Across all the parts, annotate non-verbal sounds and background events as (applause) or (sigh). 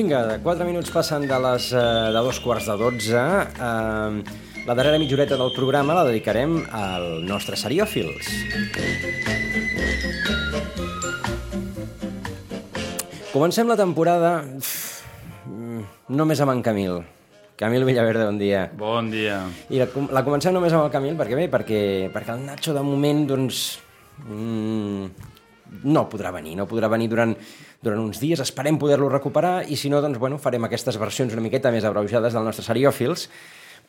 Vinga, 4 minuts passen de les eh, de dos quarts de 12. Eh, la darrera mitjoreta del programa la dedicarem al nostre seriòfils. Comencem la temporada només amb en Camil. Camil Villaverde, bon dia. Bon dia. I la, la comencem només amb el Camil, perquè bé, perquè, perquè el Nacho de moment, doncs, mm, no podrà venir, no podrà venir durant, durant uns dies, esperem poder-lo recuperar, i si no, doncs, bueno, farem aquestes versions una miqueta més abreujades del nostre seriòfils,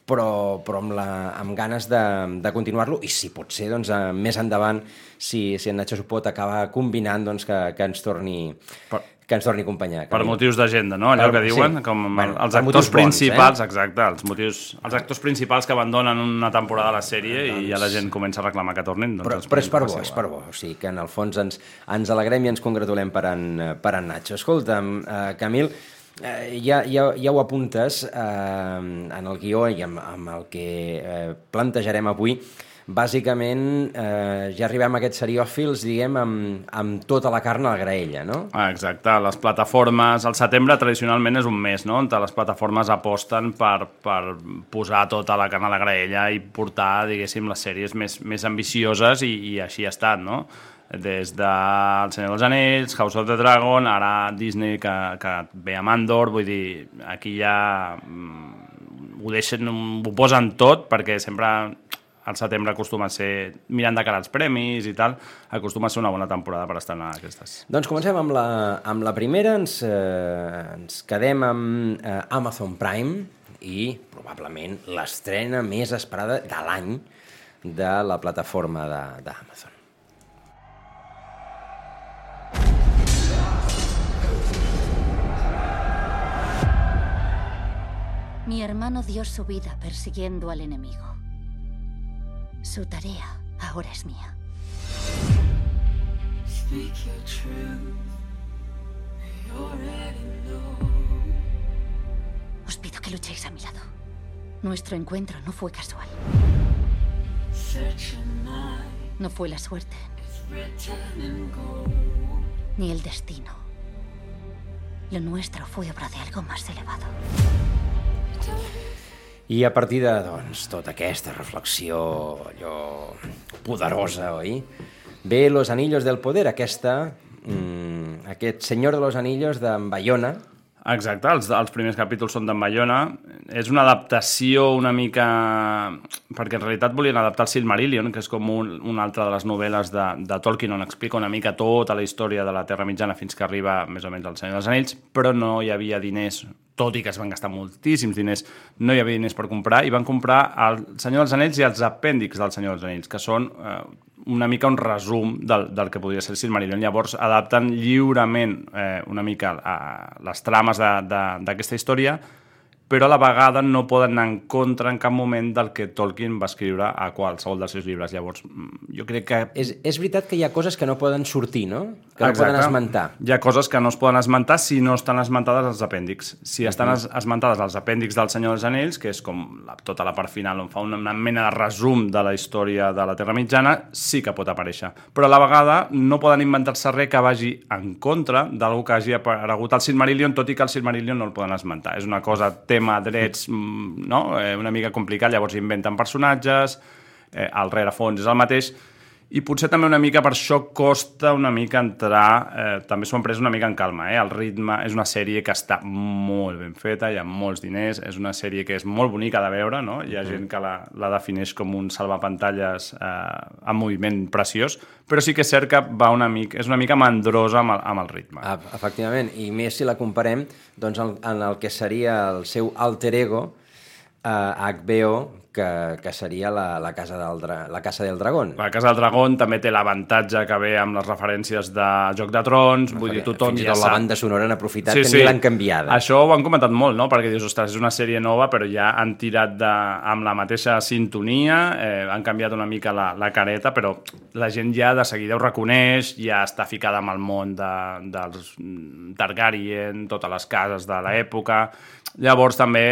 però, però amb, la, amb ganes de, de continuar-lo, i si pot ser, doncs, eh, més endavant, si, si en Nacho s'ho pot acabar combinant, doncs, que, que ens torni... Per- que ens torni a acompanyar. Per motius d'agenda, no? Allò Per- que diuen, sí. com Bueno, els actors bons, principals, eh? exacte, els, motius, els actors principals que abandonen una temporada de la sèrie i ja la gent comença a reclamar que tornin. Doncs Però, però és per bo, és per bo. O sigui que en el fons ens, ens alegrem i ens congratulem per en, per en Nacho. Escolta'm, eh, Camil, eh, ja, ja, ja ho apuntes eh, en el guió i amb, amb el que eh, plantejarem avui. Bàsicament, eh, ja arribem a aquests seriòfils, diguem, amb, amb tota la carn a la graella, no? Ah, exacte, les plataformes... El setembre tradicionalment és un mes, no?, on les plataformes aposten per, per posar tota la carn a la graella i portar, diguéssim, les sèries més, més ambicioses i, i així ha estat, no? Des de Senyor dels Anells, House of the Dragon, ara Disney que, que ve amb Andor, vull dir, aquí ja mm, ho deixen, ho posen tot perquè sempre al setembre acostuma a ser, mirant de cara als premis i tal, acostuma a ser una bona temporada per estar en aquestes. Doncs comencem amb la, amb la primera, ens, eh, ens quedem amb eh, Amazon Prime i probablement l'estrena més esperada de l'any de la plataforma d'Amazon. Mi hermano dio su vida persiguiendo al enemigo. Su tarea ahora es mía. Os pido que luchéis a mi lado. Nuestro encuentro no fue casual. No fue la suerte, ni el destino. Lo nuestro fue obra de algo más elevado. I a partir de, doncs, tota aquesta reflexió allò poderosa, oi? Ve Los Anillos del Poder, aquesta, mm, aquest senyor de los Anillos d'en Bayona, Exacte, els, els primers capítols són d'en Bayona. És una adaptació una mica... Perquè en realitat volien adaptar el Silmarillion, que és com un, una altra de les novel·les de, de Tolkien, on explica una mica tota la història de la Terra Mitjana fins que arriba més o menys al Senyor dels Anells, però no hi havia diners, tot i que es van gastar moltíssims diners, no hi havia diners per comprar, i van comprar el Senyor dels Anells i els apèndix del Senyor dels Anells, que són eh, una mica un resum del, del que podria ser el Silmarillion. Llavors adapten lliurement eh, una mica a, les trames d'aquesta història, però a la vegada no poden anar en contra en cap moment del que Tolkien va escriure a qualsevol dels seus llibres. Llavors, mm, jo crec que... És, és veritat que hi ha coses que no poden sortir, no? Que no Exacte. poden esmentar. Hi ha coses que no es poden esmentar si no estan esmentades als apèndix. Si estan es esmentades als apèndix del Senyor dels Anells, que és com la, tota la part final on fa una, una mena de resum de la història de la Terra Mitjana, sí que pot aparèixer. Però a la vegada no poden inventar-se res que vagi en contra d'algú que hagi aparegut al Silmarillion, tot i que el Silmarillion no el poden esmentar. És una cosa, tema, drets, mm, no? eh, una mica complicat, llavors inventen personatges, eh, el rerefons és el mateix, i potser també una mica per això costa una mica entrar, eh, també s'ho han pres una mica en calma, eh? el ritme és una sèrie que està molt ben feta, hi ha molts diners, és una sèrie que és molt bonica de veure, no? hi ha gent que la, la defineix com un salvapantalles eh, en moviment preciós, però sí que és cert que va una mica, és una mica mandrosa amb el, amb el ritme. Ah, efectivament, i més si la comparem doncs, en, en el que seria el seu alter ego a HBO, que, que seria la, la, casa del dra la Casa del Dragón. La Casa del Dragón també té l'avantatge que ve amb les referències de Joc de Trons, vull dir, tothom Fins i ja tot la banda sonora han aprofitat que ni l'han canviada. Això ho han comentat molt, no? Perquè dius, ostres, és una sèrie nova, però ja han tirat de, amb la mateixa sintonia, eh, han canviat una mica la, la careta, però la gent ja de seguida ho reconeix, ja està ficada amb el món de, dels mm, Targaryen, totes les cases de l'època... Llavors també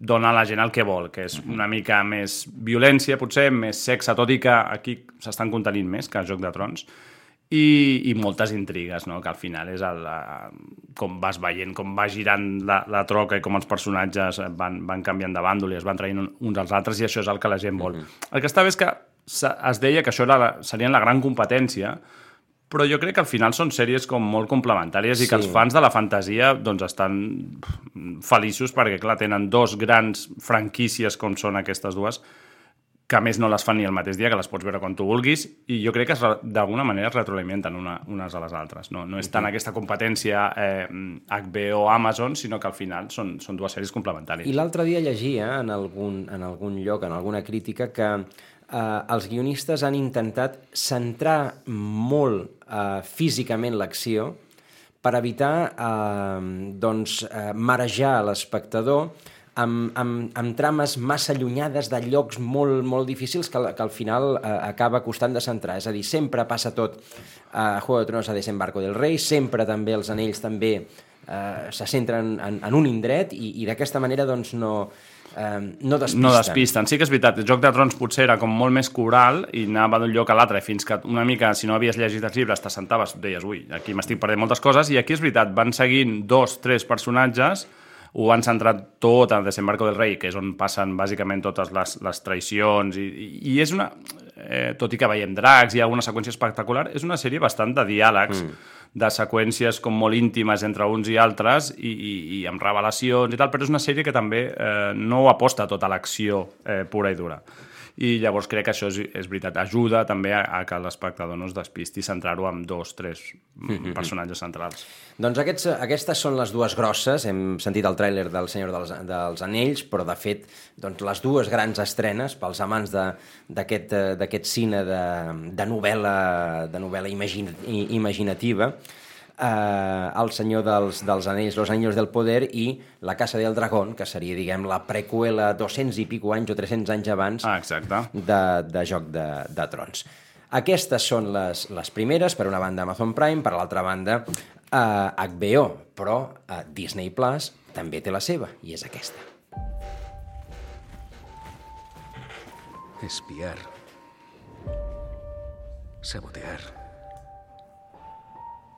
dona a la gent el que vol, que és una mica més violència, potser, més sexe, tot i que aquí s'estan contenint més que a Joc de Trons. i, i moltes intrigues, no? que al final és el, la, com vas veient, com va girant la, la troca i com els personatges van, van canviant de bàndol i es van traient un- uns als altres i això és el que la gent vol. El que està bé és que es deia que això era la, serien la gran competència, però jo crec que al final són sèries com molt complementàries i que Sí. els fans de la fantasia doncs, estan feliços perquè, clar, tenen dos grans franquícies com són aquestes dues que a més no les fan ni el mateix dia, que les pots veure quan tu vulguis, i jo crec que d'alguna manera es retroalimenten una, unes a les altres. No, no és tant aquesta competència eh, HBO-Amazon, sinó que al final són, són dues sèries complementàries. I l'altre dia llegia en algun, en algun lloc, en alguna crítica, que eh, els guionistes han intentat centrar molt eh, físicament l'acció per evitar eh, doncs, eh, marejar l'espectador amb, amb, amb trames massa allunyades de llocs molt, molt difícils que, que al final eh, acaba costant de centrar. És a dir, sempre passa tot a Juego de Tronos a Desembarco del Rei, sempre també els anells també eh, se centren en, en un indret i, i d'aquesta manera doncs no, eh, no despisten. No despisten. Sí que és veritat, el Joc de Trons potser era com molt més coral i anava d'un lloc a l'altre fins que una mica, si no havies llegit els llibres, te sentaves, deies, ui, aquí m'estic perdent moltes coses, i aquí és veritat, van seguint dos, tres personatges, ho van centrar tot en Desembarco del Rei, que és on passen bàsicament totes les, les traïcions, i, i, i és una... Eh, tot i que veiem dracs i alguna seqüència espectacular, és una sèrie bastant de diàlegs, mm. De seqüències com molt íntimes entre uns i altres i, i, i amb revelacions i tal, però és una sèrie que també eh, no aposta tota l'acció eh, pura i dura. I llavors crec que això és, és veritat, ajuda també a, a que l'espectador no es despisti i centrar-ho en dos, tres mm, personatges centrals. Doncs aquests, aquestes són les dues grosses, hem sentit el tràiler del Senyor dels, dels Anells, però de fet doncs, les dues grans estrenes pels amants d'aquest eh, d'aquest cine de, de novel·la, de novel·la imagin, i- imaginativa, eh, El Senyor dels, dels Anells, Los Anillos del Poder i La Casa del Dragón, que seria, diguem, la preqüela 200 i pico anys o 300 anys abans Ah, exacte. de, de Joc de, de Trons. Aquestes són les, les primeres, per una banda Amazon Prime, per l'altra banda eh, HBO, però eh, Disney Plus també té la seva, i és aquesta. Espiar. Sabotear.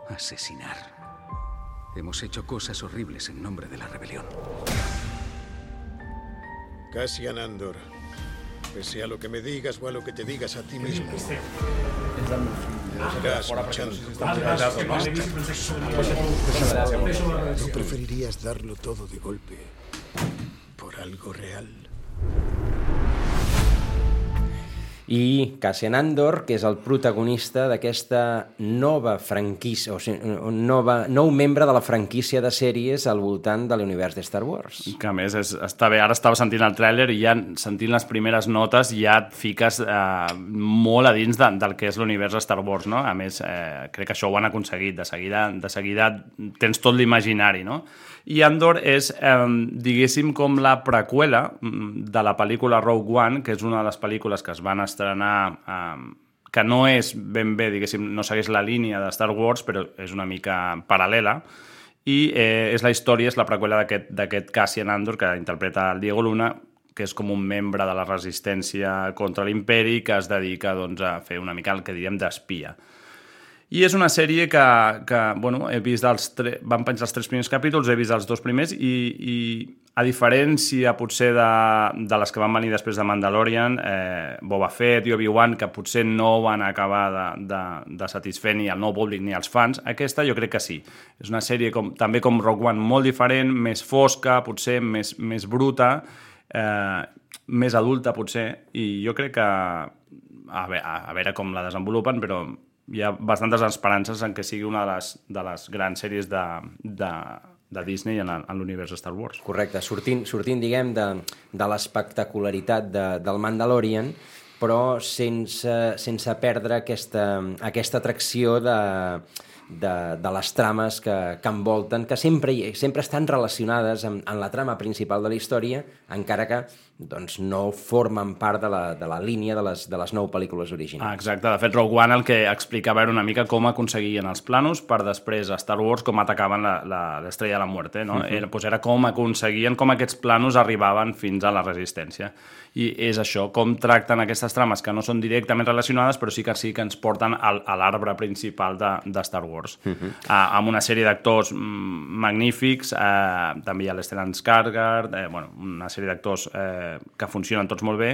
Asesinar. Hemos hecho cosas horribles en nombre de la rebelión. Cassian Andor. Pese a lo que me digas o a lo que te digas a ti mismo. ¿No preferirías darlo todo de golpe por algo real? I Cassian Andor, que és el protagonista d'aquesta nova franquícia, o sigui, nova, nou membre de la franquícia de sèries al voltant de l'univers de Star Wars. Que a més és, està bé, ara estava sentint el tràiler i ja sentint les primeres notes ja et fiques eh, molt a dins de, del que és l'univers de Star Wars, no? A més, eh, crec que això ho han aconseguit, de seguida, de seguida tens tot l'imaginari, no? I Andor és, eh, diguéssim, com la preqüela mm, de la pel·lícula Rogue One, que és una de les pel·lícules que es van estrenar eh, que no és ben bé, diguéssim, no segueix la línia de Star Wars, però és una mica paral·lela, i eh, és la història, és la preqüela d'aquest Cassian Andor, que interpreta el Diego Luna, que és com un membre de la resistència contra l'imperi que es dedica doncs, a fer una mica el que diríem d'espia. I és una sèrie que, que bueno, he vist els tre... van penjar els tres primers capítols, he vist els dos primers i, i a diferència potser de, de les que van venir després de Mandalorian, eh, Boba Fett i Obi-Wan, que potser no van acabar de, de, de satisfer ni el nou públic ni els fans, aquesta jo crec que sí. És una sèrie com, també com Rogue One molt diferent, més fosca, potser més, més bruta, eh, més adulta potser, i jo crec que a veure, a veure com la desenvolupen, però hi ha bastantes esperances en que sigui una de les, de les grans sèries de, de, de Disney en, en l'univers Star Wars. Correcte, sortint, sortint diguem, de, de l'espectacularitat de, del Mandalorian, però sense, sense perdre aquesta, aquesta atracció de, de, de les trames que, que envolten, que sempre, sempre estan relacionades amb, amb la trama principal de la història, encara que doncs, no formen part de la, de la línia de les, de les nou pel·lícules Ah, originals. exacte. De fet, Rogue One el que explicava era una mica com aconseguien els planos per després a Star Wars com atacaven la- la- l'estrella de la muerte. No? era, doncs era com aconseguien, com aquests planos arribaven fins a la resistència. I és això, com tracten aquestes trames que no són directament relacionades, però sí que sí que ens porten al, a l'arbre principal de, de Star Wars. Uh -huh. uh, amb una sèrie d'actors mm, magnífics, uh, també hi ha l'Stellan Skarsgård, eh, bueno, una sèrie d'actors eh, que funcionen tots molt bé,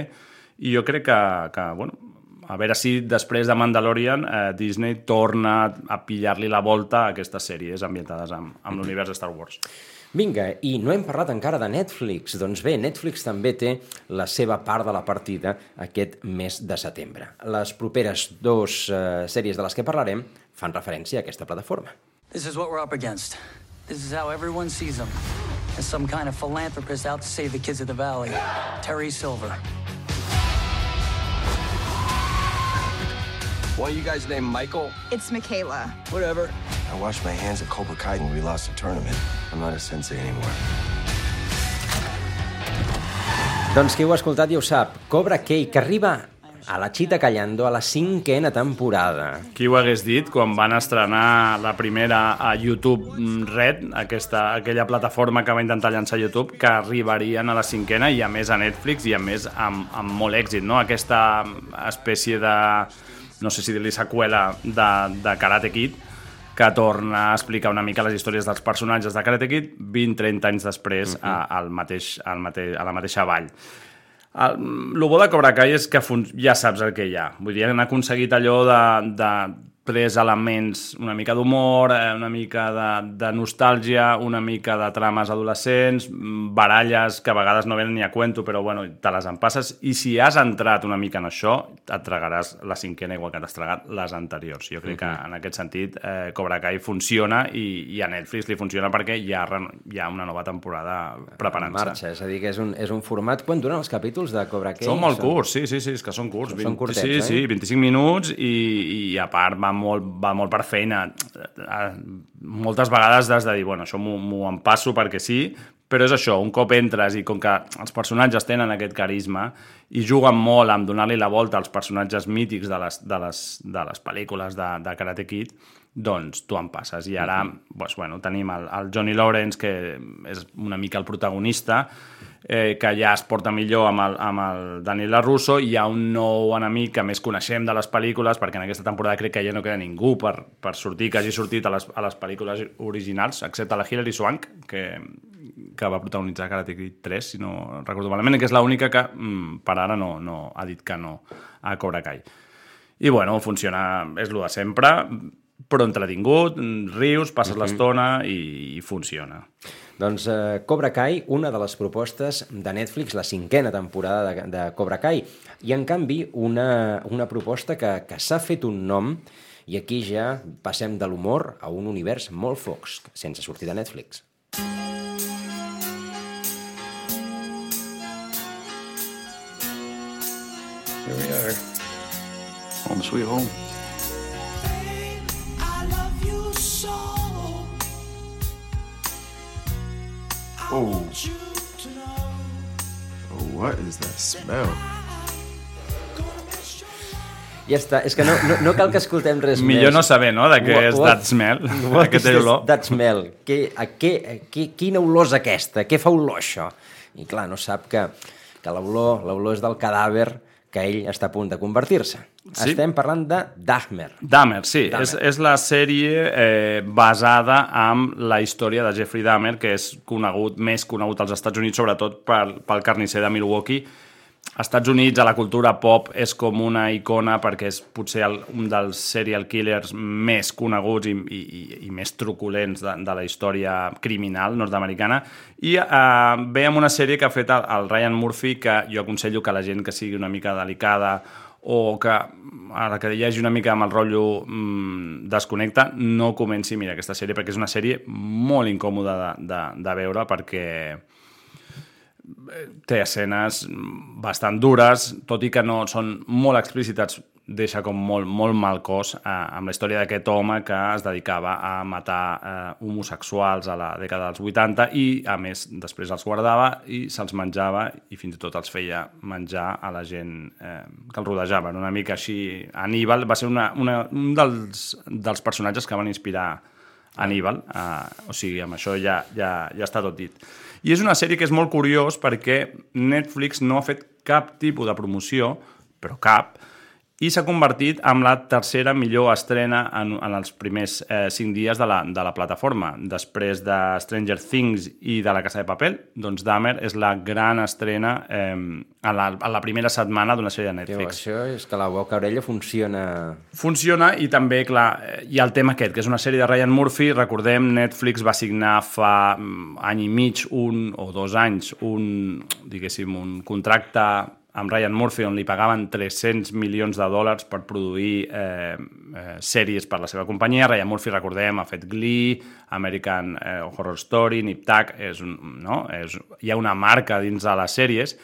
i jo crec que, que bueno, a veure si després de Mandalorian eh, Disney torna a pillar-li la volta a aquestes sèries ambientades amb, amb l'univers de Star Wars. Vinga, i no hem parlat encara de Netflix. Doncs bé, Netflix també té la seva part de la partida aquest mes de setembre. Les properes dues eh, sèries de les que parlarem fan referència a aquesta plataforma. This is what we're up against. This is how everyone sees him. As some kind of philanthropist out to save the kids of the valley. Terry Silver. Why are you guys named Michael? It's Michaela. Whatever. I washed my hands at Cobra Kai when we lost the tournament. I'm not a sensei anymore. Doncs qui ho ha escoltat ja ho sap. Cobra Kai, que arriba a la Chita Callando a la cinquena temporada. Qui ho hagués dit quan van estrenar la primera a YouTube mm, Red, aquesta, aquella plataforma que va intentar llançar YouTube, que arribarien a la cinquena i a més a Netflix i a més amb, amb molt èxit, no? Aquesta espècie de, no sé si dir-li seqüela de, de Karate Kid, que torna a explicar una mica les històries dels personatges de Karate Kid 20-30 anys després a, al mateix, al mateix, a la mateixa vall. El, el bo de Cobra Kai és que ja saps el que hi ha. Vull dir, han aconseguit allò de, de tres elements, una mica d'humor, eh, una mica de, de nostàlgia, una mica de trames adolescents, mm, baralles que a vegades no venen ni a cuento, però bueno, te les empasses. I si has entrat una mica en això, et tragaràs la cinquena igual que t'has tragat les anteriors. Jo crec que en aquest sentit eh, Cobra Kai funciona i, i a Netflix li funciona perquè hi ha, hi ha una nova temporada En preparant-se. marxa, és a dir, que és un, és un format... Quan duren els capítols de Cobra Kai? Són molt curts, sí, sí, sí, és que són curts. Són 20 curtets, sí, eh? sí, 25 minuts i, i a part molt, va molt per feina. Eh, Moltes vegades has de dir, bueno, això m'ho m'ho em passo perquè sí, però és això, un cop entres i com que els personatges tenen aquest carisma i juguen molt amb donar-li la volta als personatges mítics de les, de les, de les pel·lícules de, de Karate Kid, doncs tu en passes. I ara doncs, bueno, tenim el, el Johnny Lawrence, que és una mica el protagonista, eh, que ja es porta millor amb el, amb el Daniel LaRusso, i hi ha un nou enemic que més coneixem de les pel·lícules, perquè en aquesta temporada crec que ja no queda ningú per, per sortir, que hagi sortit a les, a les pel·lícules originals, excepte la Hilary Swank, que, que va protagonitzar Karate Kid 3, si no recordo malament, que és l'única que mm, per ara no, no ha dit que no a Cobra Kai. I bueno, funciona, és el de sempre, però entretingut, rius, passes l'estona i, i funciona. Doncs eh, Cobra Kai, una de les propostes de Netflix, la cinquena temporada de, de Cobra Kai, i en canvi una, una proposta que, que s'ha fet un nom i aquí ja passem de l'humor a un univers molt fox, sense sortir de Netflix. Here we are. Home sweet home. Oh. Oh, what is that smell? Ja està, és que no, no, no cal que escoltem res Millor més. no saber, no?, de què What- és what- that smell, (laughs) what aquest olor. That smell. Que, a què, a què, quina olor és aquesta? Què fa olor això? I clar, no sap que, que l'olor l'olor és del cadàver que ell està a punt de convertir-se. Sí. Estem parlant de Dahmer. Dahmer, sí. Dahmer. És, és la sèrie eh, basada en la història de Jeffrey Dahmer, que és conegut, més conegut als Estats Units, sobretot pel, pel carnisser de Milwaukee. Estats Units, a la cultura pop, és com una icona perquè és potser el, un dels serial killers més coneguts i, i, i- i més truculents de, de la història criminal nord-americana. I eh, ve amb una sèrie que ha fet el, el Ryan Murphy, que jo aconsello que la gent que sigui una mica delicada o que a la que hi hagi una mica amb el rotllo mm, desconnecta, no comenci a mirar aquesta sèrie, perquè és una sèrie molt incòmoda de, de, de veure, perquè té escenes bastant dures, tot i que no són molt explícites, deixa com molt, molt mal cos eh, amb la història d'aquest home que es dedicava a matar eh, homosexuals a la dècada dels 80 i, a més, després els guardava i se'ls menjava i fins i tot els feia menjar a la gent eh, que el rodejaven. Una mica així, Aníbal va ser una, una, un dels, dels personatges que van inspirar Aníbal, eh, o sigui, amb això ja, ja, ja està tot dit. I és una sèrie que és molt curiós perquè Netflix no ha fet cap tipus de promoció, però cap, i s'ha convertit en la tercera millor estrena en, en els primers eh, cinc dies de la, de la plataforma. Després de Stranger Things i de La Casa de Papel, doncs Dahmer és la gran estrena eh, a, la, a la primera setmana d'una sèrie de Tio, Netflix. això és que la boca orella funciona... Funciona i també, clar, eh, hi ha el tema aquest, que és una sèrie de Ryan Murphy. Recordem, Netflix va signar fa mm, any i mig, un o dos anys, un, diguéssim, un contracte amb Ryan Murphy on li pagaven 300 milions de dòlars per produir eh, eh, sèries per la seva companyia. Ryan Murphy, recordem, ha fet Glee, American eh, Horror Story, Nip Tuck, és un, no? és, hi ha una marca dins de les sèries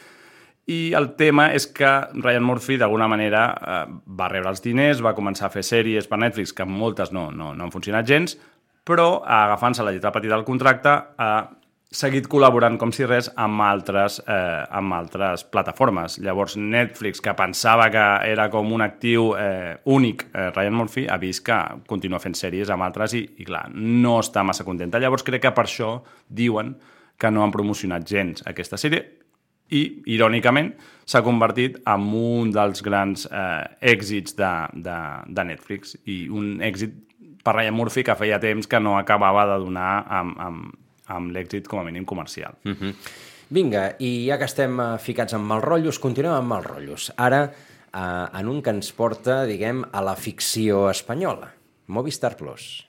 i el tema és que Ryan Murphy, d'alguna manera, eh, va rebre els diners, va començar a fer sèries per Netflix, que moltes no, no, no han funcionat gens, però agafant-se la lletra petita del contracte ha seguit col·laborant com si res amb altres, eh, amb altres plataformes. Llavors Netflix, que pensava que era com un actiu eh, únic, eh, Ryan Murphy, ha vist que continua fent sèries amb altres i, i clar, no està massa contenta. Llavors crec que per això diuen que no han promocionat gens aquesta sèrie i, irònicament, s'ha convertit en un dels grans eh, èxits de, de, de Netflix i un èxit per Ryan Murphy que feia temps que no acabava de donar amb, amb, amb l'èxit com a mínim comercial. Mm -hmm. Vinga, i ja que estem eh, ficats en mals rotllos, continuem amb mals rotllos. Ara, eh, en un que ens porta, diguem, a la ficció espanyola. Movistar Plus.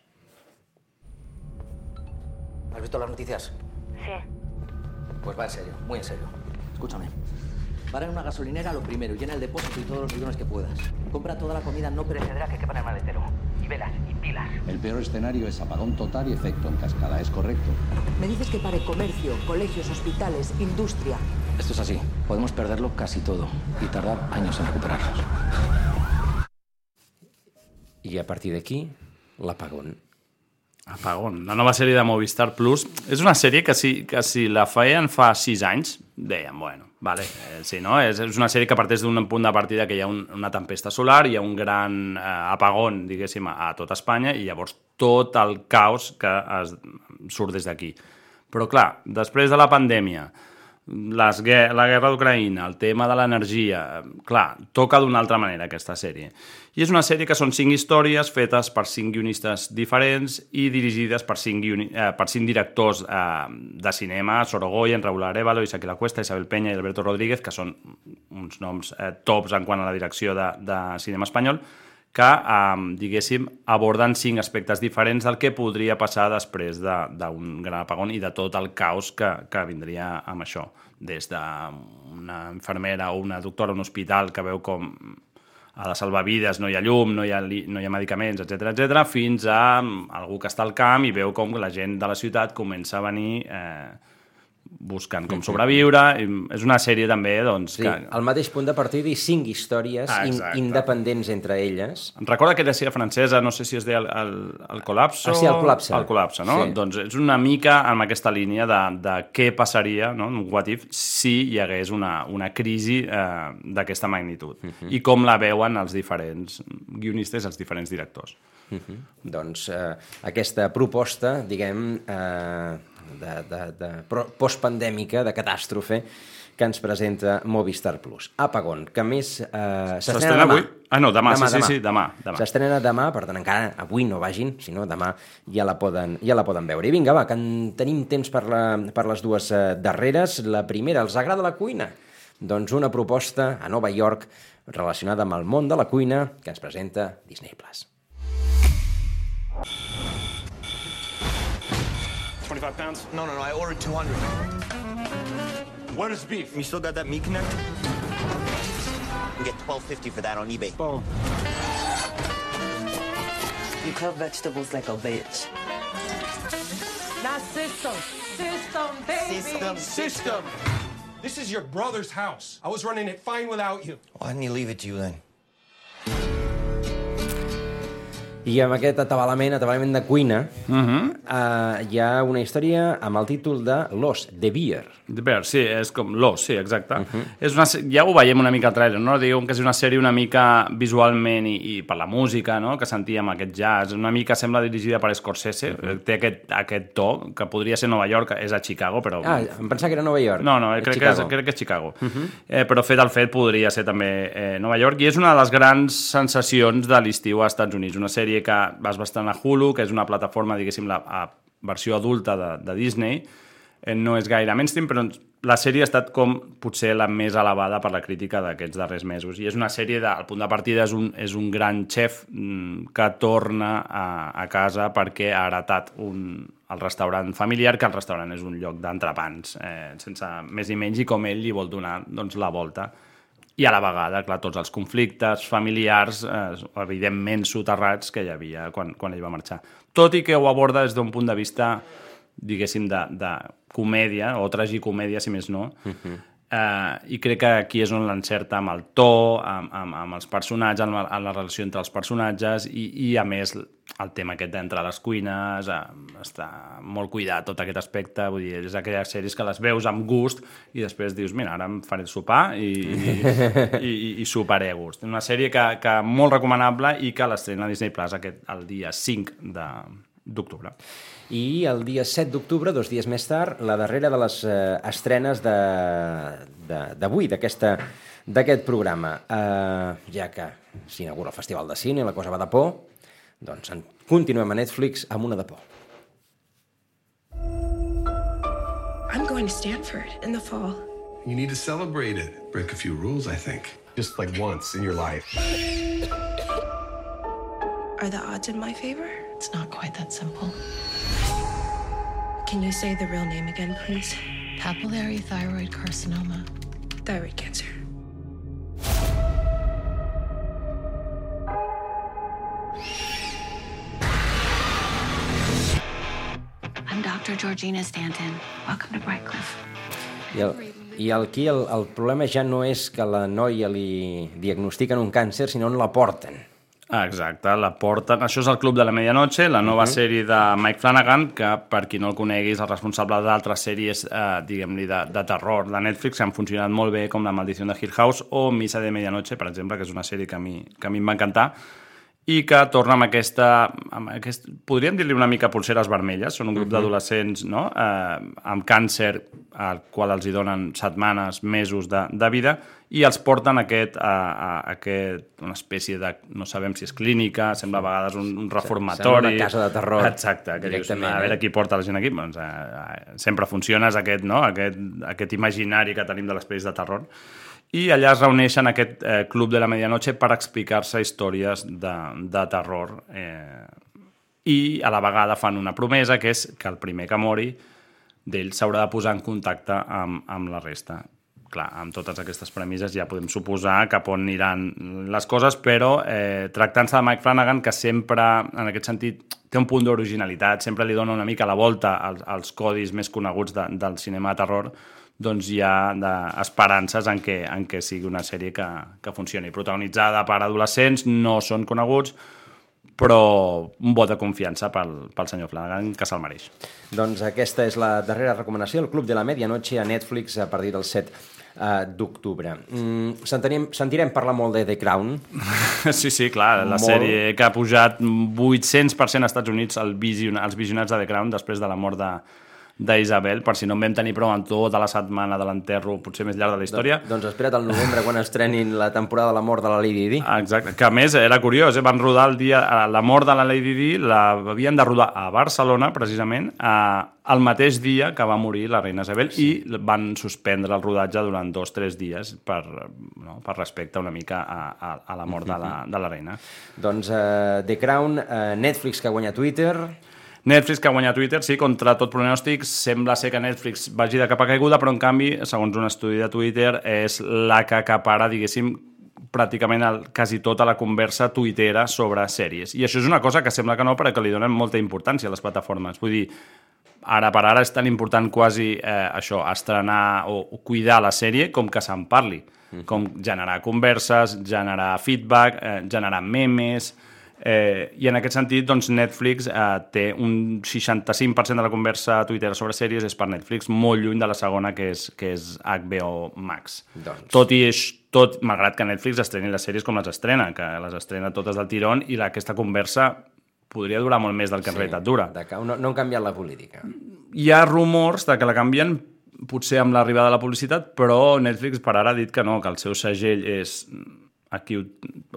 ¿Has visto las noticias? Sí. Pues va en serio, muy en serio. Escúchame. Para en una gasolinera lo primero, llena el depósito y todos los bidones que puedas. Compra toda la comida no perecedera que quepa en el maletero. Y velas, y pilas. El peor escenario es apagón total y efecto en cascada, ¿es correcto? Me dices que pare comercio, colegios, hospitales, industria. Esto es así. Podemos perderlo casi todo y tardar años en recuperarlos. I a partir d'aquí, l'apagón. Apagón, la nova sèrie de Movistar Plus. És una sèrie que si, que si la feien fa sis anys, deien, bueno, vale, eh, sí, no? És, és una sèrie que parteix d'un punt de partida que hi ha un, una tempesta solar, hi ha un gran eh, apagón, diguéssim, a, a tot Espanya, i llavors tot el caos que es, surt des d'aquí. Però clar, després de la pandèmia, les, la guerra d'Ucraïna, el tema de l'energia... Clar, toca d'una altra manera aquesta sèrie. I és una sèrie que són cinc històries fetes per cinc guionistes diferents i dirigides per cinc, guioni, eh, per cinc directors eh, de cinema, Sorogoyen, Raúl Arevalo, Isaac Cuesta, Isabel Peña i Alberto Rodríguez, que són uns noms eh, tops en quant a la direcció de, de cinema espanyol, que, eh, diguéssim, aborden cinc aspectes diferents del que podria passar després de- d'un gran apagón i de tot el caos que, que vindria amb això. Des d'una infermera o una doctora a un hospital que veu com a la salvavides no hi ha llum, no hi ha, no hi ha medicaments, etc etc, fins a algú que està al camp i veu com la gent de la ciutat comença a venir eh, buscant com sobreviure. I és una sèrie també, doncs... Sí, al mateix punt de partida i cinc històries Ah, in, independents entre elles. Em recorda aquella sèrie francesa, no sé si es deia el, el, el col·lapso... Ah, sí, El col·lapse. El col·lapse, no? Sí. Doncs és una mica amb aquesta línia de, de què passaria, no? un what if, si hi hagués una, una crisi eh, d'aquesta magnitud. Mhm. I com la veuen els diferents guionistes, els diferents directors. Uh -huh. Doncs eh, aquesta proposta, diguem, eh, de, de, de postpandèmica, de catàstrofe, que ens presenta Movistar Plus. Apagón, que a més eh, S'estrena demà. avui? Ah, no, demà, sí, sí, sí, demà, demà. S'estrena demà, per tant, encara avui no vagin, si no, demà ja la poden, ja la poden veure. I vinga, va, que en tenim temps per, la, per les dues eh, darreres. La primera, els agrada la cuina? Doncs una proposta a Nova York relacionada amb el món de la cuina que ens presenta Disney+. Plus. 25 pounds? No, no, no, I ordered 200. Where's beef? You still got that meat connect? You get 12.50 for that on eBay. Boom. You cut vegetables like a bitch. Now system, system, baby. System. System. This is your brother's house. I was running it fine without you. Why didn't he leave it to you then? I amb aquest atabalament, atabalament de cuina, Uh -huh. eh, hi ha una història amb el títol de Los, de Beer. The Bear, sí, és com l'os, sí, exacte. Uh -huh. és una, ja ho veiem una mica al trailer, no? Diguem que és una sèrie una mica visualment i, i per la música, no? Que sentíem aquest jazz, una mica sembla dirigida per Scorsese, uh -huh. té aquest, aquest to, que podria ser Nova York, és a Chicago, però... Ah, em pensava que era Nova York. No, no, És crec que, és, Chicago. crec que és Chicago. Uh -huh. eh, però fet al fet podria ser també eh, Nova York i és una de les grans sensacions de l'estiu als Estats Units. Una sèrie que vas bastant a Hulu, que és una plataforma, diguéssim, la a versió adulta de, de Disney. Eh, no és gaire mainstream, però la sèrie ha estat com potser la més elevada per la crítica d'aquests darrers mesos. I és una sèrie, de, el punt de partida és un, és un gran xef mm, que torna a, a casa perquè ha heretat un, el restaurant familiar, que el restaurant és un lloc d'entrepans, eh, sense més ni menys, i com ell li vol donar doncs, la volta. I a la vegada, clar, tots els conflictes familiars, eh, evidentment soterrats, que hi havia quan, quan ell va marxar. Tot i que ho aborda des d'un punt de vista, diguéssim, de, de comèdia, o tragicomèdia, si més no, uh -huh. Uh, I crec que aquí és on l'encerta amb el to, amb, amb, amb els personatges, amb, amb la relació entre els personatges i, i a més, el tema aquest d'entrar a les cuines, uh, està molt cuidat tot aquest aspecte, vull dir, és aquelles sèries que les veus amb gust i després dius, mira, ara em faré sopar i, i, i, i, i soparé a gust. Una sèrie que, que molt recomanable i que l'estrena a Disney Plus aquest, el dia 5 de- d'octubre. I el dia 7 d'octubre, dos dies més tard, la darrera de les eh, estrenes de- de- d'avui, d'aquesta d'aquest programa. Eh, ja que s'inaugura el Festival de Cine, la cosa va de por, doncs en, continuem a Netflix amb una de por. I'm going to Stanford in the fall. You need to celebrate it. Break a few rules, I think. Just like once in your life. Are the odds in my favor? It's not quite that simple. Can you say the real name again, please? Papillary thyroid carcinoma. Thyroid cancer. I'm Dr. Georgina Stanton. Welcome to Brightcliff. I, el, i aquí el, el problema ja no és que la noia li diagnostiquen un càncer, sinó on la porten. Ah, exacte, la porten... Això és el Club de la Medianoche, la nova uh -huh. sèrie de Mike Flanagan, que per qui no el conegui és el responsable d'altres sèries, eh, diguem-li, de, de terror de Netflix, que han funcionat molt bé, com La maldició de Hill House o Missa de Medianoche, per exemple, que és una sèrie que a mi, que a mi em va encantar, i que torna amb aquesta... Amb aquest, podríem dir-li una mica pulseres vermelles, són un grup uh Mhm. -huh. d'adolescents no? eh, amb càncer, al qual els hi donen setmanes, mesos de, de vida, i els porten aquest, a, a, aquest, una espècie de, no sabem si és clínica, sembla a vegades un, un reformatori... Sembla una casa de terror, Exacte, que dius, a veure eh? qui porta la gent aquí, doncs, eh, eh, sempre funciona aquest, no? aquest, aquest imaginari que tenim de les pel·lis de terror. I allà es reuneixen aquest eh, Club de la Medianoche per explicar-se històries de, de terror eh, i a la vegada fan una promesa que és que el primer que mori d'ell s'haurà de posar en contacte amb, amb la resta. Clar, amb totes aquestes premisses ja podem suposar cap on aniran les coses, però eh, tractant-se de Mike Flanagan, que sempre, en aquest sentit, té un punt d'originalitat, sempre li dona una mica la volta als, als codis més coneguts de, del cinema de terror, doncs hi ha de, esperances en què, en què sigui una sèrie que, que funcioni. Protagonitzada per adolescents, no són coneguts, però un vot de confiança pel, pel senyor Flanagan, que se'l mereix. Doncs aquesta és la darrera recomanació, el Club de la Medianoche a Netflix a partir del 7 uh, d'octubre. Mm, sentirem, sentirem parlar molt de The Crown. (laughs) Sí, sí, clar, la Molt. sèrie que ha pujat 800% als Estats Units el vision, els visionats de The Crown després de la mort de d'Isabel, per si no en vam tenir prou en tota la setmana de l'enterro potser més llarg de la història. Doncs, doncs espera't al novembre quan estrenin la temporada de la mort de la Lady Di. Exacte, que a més era curiós, eh? van rodar el dia, eh, la mort de la Lady Di, la havien de rodar a Barcelona, precisament, eh, el mateix dia que va morir la reina Isabel sí. i van suspendre el rodatge durant dos o tres dies per, no, per respecte una mica a, a, a la mort de la, de la reina. Doncs uh, The Crown, uh, Netflix que guanya Twitter... Netflix que guanya Twitter, sí, contra tot pronòstic, sembla ser que Netflix vagi de capa caiguda, però en canvi, segons un estudi de Twitter, és la que acapara, diguéssim, pràcticament el, quasi tota la conversa tuitera sobre sèries. I això és una cosa que sembla que no, però que li donen molta importància a les plataformes. Vull dir, ara per ara és tan important quasi eh, això, estrenar o, cuidar la sèrie com que se'n parli. Com generar converses, generar feedback, eh, generar memes, Eh, I en aquest sentit, doncs, Netflix eh, té un 65% de la conversa a Twitter sobre sèries és per Netflix, molt lluny de la segona, que és, que és HBO Max. Doncs. Tot i tot, malgrat que Netflix estreni les sèries com les estrena, que les estrena totes del tirón, i la, aquesta conversa podria durar molt més del que en realitat dura. De que no, no han canviat la política. Hi ha rumors de que la canvien potser amb l'arribada de la publicitat, però Netflix per ara ha dit que no, que el seu segell és aquí ho,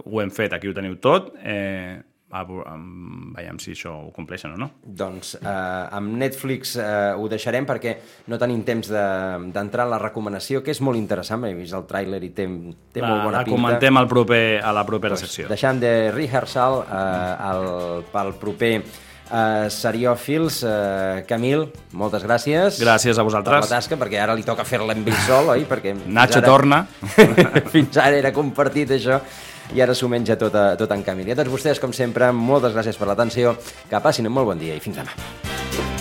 ho hem fet, aquí ho teniu tot, eh, a, um, veiem si això ho compleixen o no. Doncs eh, amb Netflix eh, ho deixarem perquè no tenim temps de- d'entrar en la recomanació, que és molt interessant, he vist el tràiler i té, té La, molt bona la pinta. comentem al proper, a la propera Pues secció. Deixam de rehearsal eh, el, pel proper eh, Seriòfils. Eh, Camil, moltes gràcies. Gràcies a vosaltres. Per la tasca, perquè ara li toca fer-la amb ell sol, oi? Perquè (laughs) Nacho ara- torna. (laughs) fins ara era compartit això i ara s'ho menja tot, a, tot en Camil. I a tots vostès, com sempre, moltes gràcies per l'atenció, que passin un molt bon dia i fins demà.